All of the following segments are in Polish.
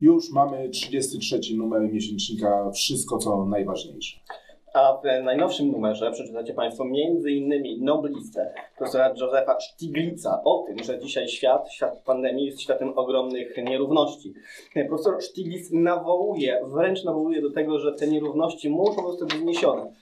Już mamy 33 numer miesięcznika Wszystko co najważniejsze. A w najnowszym numerze przeczytacie Państwo m.in. noblistę profesora Józefa Stiglitza o tym, że dzisiaj świat, świat pandemii jest światem ogromnych nierówności. Profesor Stiglitz nawołuje, wręcz nawołuje do tego, że te nierówności muszą zostać zniesione.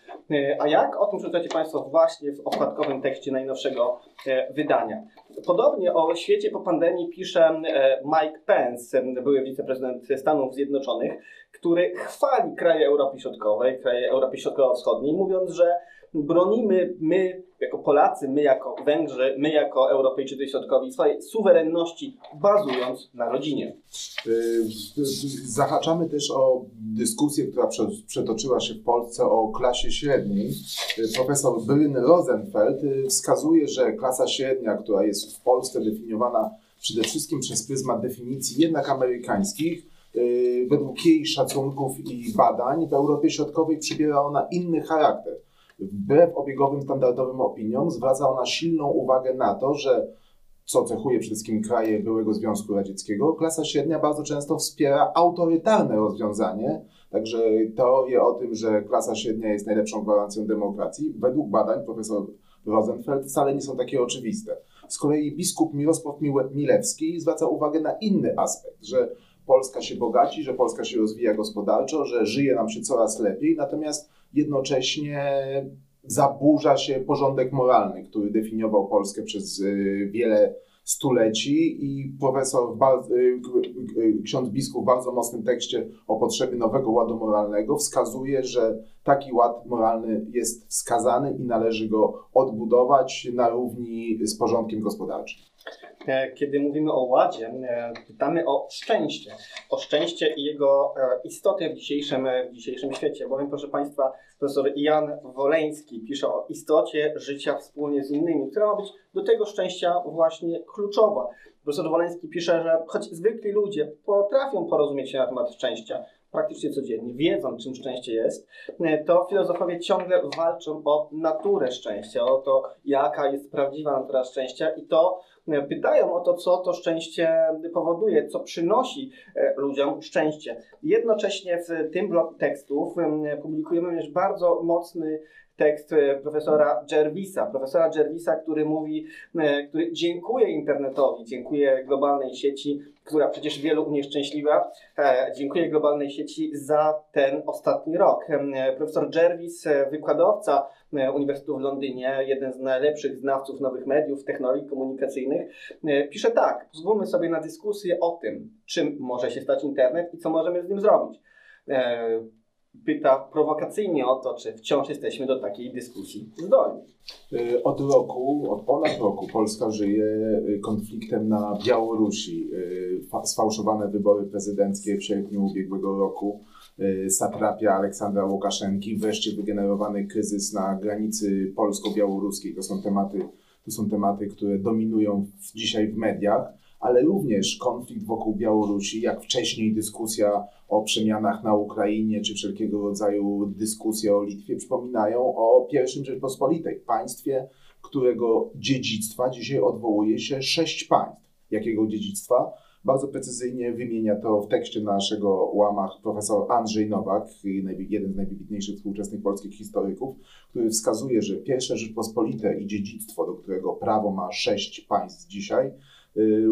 A jak? O tym przeczytacie Państwo właśnie w okładkowym tekście najnowszego e, wydania. Podobnie o świecie po pandemii pisze e, Mike Pence, były wiceprezydent Stanów Zjednoczonych, który chwali kraje Europy Środkowej, kraje Europy Środkowo-Wschodniej, mówiąc, że bronimy my jako Polacy, my jako Węgrzy, my jako Europejczycy Środkowi swojej suwerenności bazując na rodzinie. Y, zahaczamy też o dyskusję, która przetoczyła się w Polsce o klasie średniej. Y, profesor Bryn Rosenfeld y, wskazuje, że klasa średnia, która jest w Polsce definiowana przede wszystkim przez pryzmat definicji jednak amerykańskich, według jej szacunków i badań w Europie Środkowej przybiera ona inny charakter. Wbrew obiegowym standardowym opiniom zwraca ona silną uwagę na to, że co cechuje przede wszystkim kraje byłego Związku Radzieckiego, klasa średnia bardzo często wspiera autorytarne rozwiązanie, także teorie o tym, że klasa średnia jest najlepszą gwarancją demokracji, według badań profesor Rosenfeld wcale nie są takie oczywiste. Z kolei biskup Mirosław Milewski zwraca uwagę na inny aspekt, że Polska się bogaci, że Polska się rozwija gospodarczo, że żyje nam się coraz lepiej, natomiast jednocześnie zaburza się porządek moralny, który definiował Polskę przez y, wiele stuleci i profesor, y, y, ksiądz biskup w bardzo mocnym tekście o potrzebie nowego ładu moralnego wskazuje, że taki ład moralny jest wskazany i należy go odbudować na równi z porządkiem gospodarczym. E, kiedy mówimy o ładzie, e, pytamy o szczęście. O szczęście i jego e, istotę w dzisiejszym, w dzisiejszym świecie. Bowiem, proszę Państwa, profesor Jan Woleński pisze o istocie życia wspólnie z innymi, która ma być do tego szczęścia właśnie kluczowa. Profesor Woleński pisze, że choć zwykli ludzie potrafią porozumieć się na temat szczęścia, praktycznie codziennie, wiedzą czym szczęście jest, to filozofowie ciągle walczą o naturę szczęścia, o to, jaka jest prawdziwa natura szczęścia i to, pytają o to, co to szczęście powoduje, co przynosi e, ludziom szczęście. Jednocześnie w tym bloku tekstów publikujemy również bardzo mocny tekst e, profesora Jervisa. Profesora Jervisa, który mówi, e, który dziękuję internetowi, dziękuję globalnej sieci, która przecież wielu unieszczęśliwa. Dziękuję globalnej sieci za ten ostatni rok. Profesor Jervis, wykładowca E, Uniwersytetu w Londynie, jeden z najlepszych znawców nowych mediów, technologii komunikacyjnych, e, pisze tak: pozwólmy sobie na dyskusję o tym, czym może się stać internet i co możemy z nim zrobić. Pyta prowokacyjnie o to, czy wciąż jesteśmy do takiej dyskusji zdolni. Od roku, od ponad roku Polska żyje konfliktem na Białorusi. Sfałszowane wybory prezydenckie w sierpniu ubiegłego roku Y, satrapia Aleksandra Łukaszenki, wreszcie wygenerowany kryzys na granicy polsko-białoruskiej. To są tematy, to są tematy, które dominują dzisiaj w mediach, ale również konflikt wokół Białorusi, jak wcześniej dyskusja o przemianach na Ukrainie, czy wszelkiego rodzaju dyskusje o Litwie, przypominają o pierwszym Rzeczpospolitej, państwie, którego dziedzictwa dzisiaj odwołuje się sześć państw. Jakiego dziedzictwa? Bardzo precyzyjnie wymienia to w tekście naszego łamach profesor Andrzej Nowak, jeden z najwybitniejszych współczesnych polskich historyków, który wskazuje, że pierwsze Rzeczpospolite i dziedzictwo, do którego prawo ma sześć państw dzisiaj,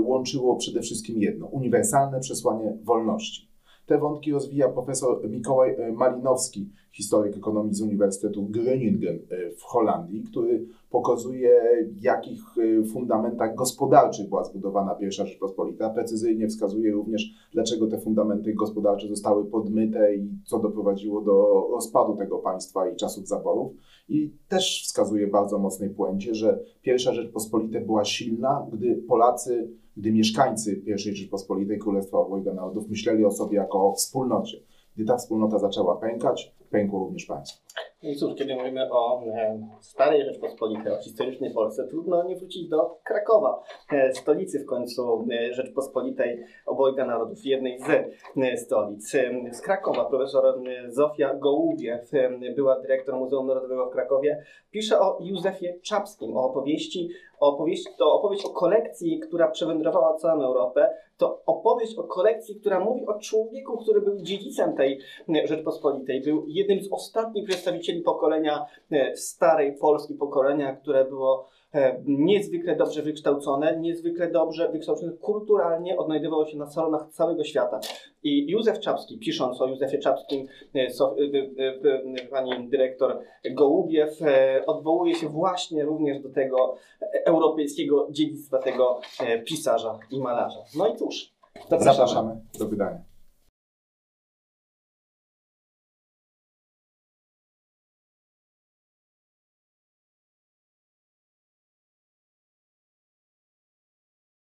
łączyło przede wszystkim jedno uniwersalne przesłanie wolności. Te wątki rozwija profesor Mikołaj e, Malinowski, historyk ekonomii z Uniwersytetu Groningen e, w Holandii, który pokazuje, w jakich e, fundamentach gospodarczych była zbudowana pierwsza Rzeczpospolita. Precyzyjnie wskazuje również, dlaczego te fundamenty gospodarcze zostały podmyte i co doprowadziło do rozpadu tego państwa i czasów zaborów. I też wskazuje w bardzo mocnej puencie, że pierwsza Rzeczpospolita była silna, gdy Polacy gdy mieszkańcy I Rzeczypospolitej Królestwa Obojga Narodów myśleli o sobie jako o wspólnocie. Gdy ta wspólnota zaczęła pękać, pękło również państwo. I cóż, kiedy mówimy o e, starej Rzeczpospolitej, o historycznej Polsce, trudno nie wrócić do Krakowa, e, stolicy w końcu e, Rzeczpospolitej obojga narodów, jednej z stolic. Z Krakowa profesor Zofia Gołubiew, była dyrektor Muzeum Narodowego w Krakowie, pisze o Józefie Czapskim, o opowieści opowieść, to opowieść o kolekcji, która przewędrowała całą Europę, to opowieść o kolekcji, która mówi o człowieku, który był dziedzicem tej e, Rzeczpospolitej, był jednym z ostatnich przedstawicieli pokolenia e, starej Polski, pokolenia, które było niezwykle dobrze wykształcone, niezwykle dobrze wykształcone kulturalnie, odnajdywało się na salonach całego świata. I Józef Czapski, pisząc o Józefie Czapskim, e, e, e, e, pani dyrektor Gołubiew e, odwołuje się właśnie również do tego e, europejskiego dziedzictwa tego e, pisarza i malarza. No i cóż, zapraszamy. Zapraszamy do wydania.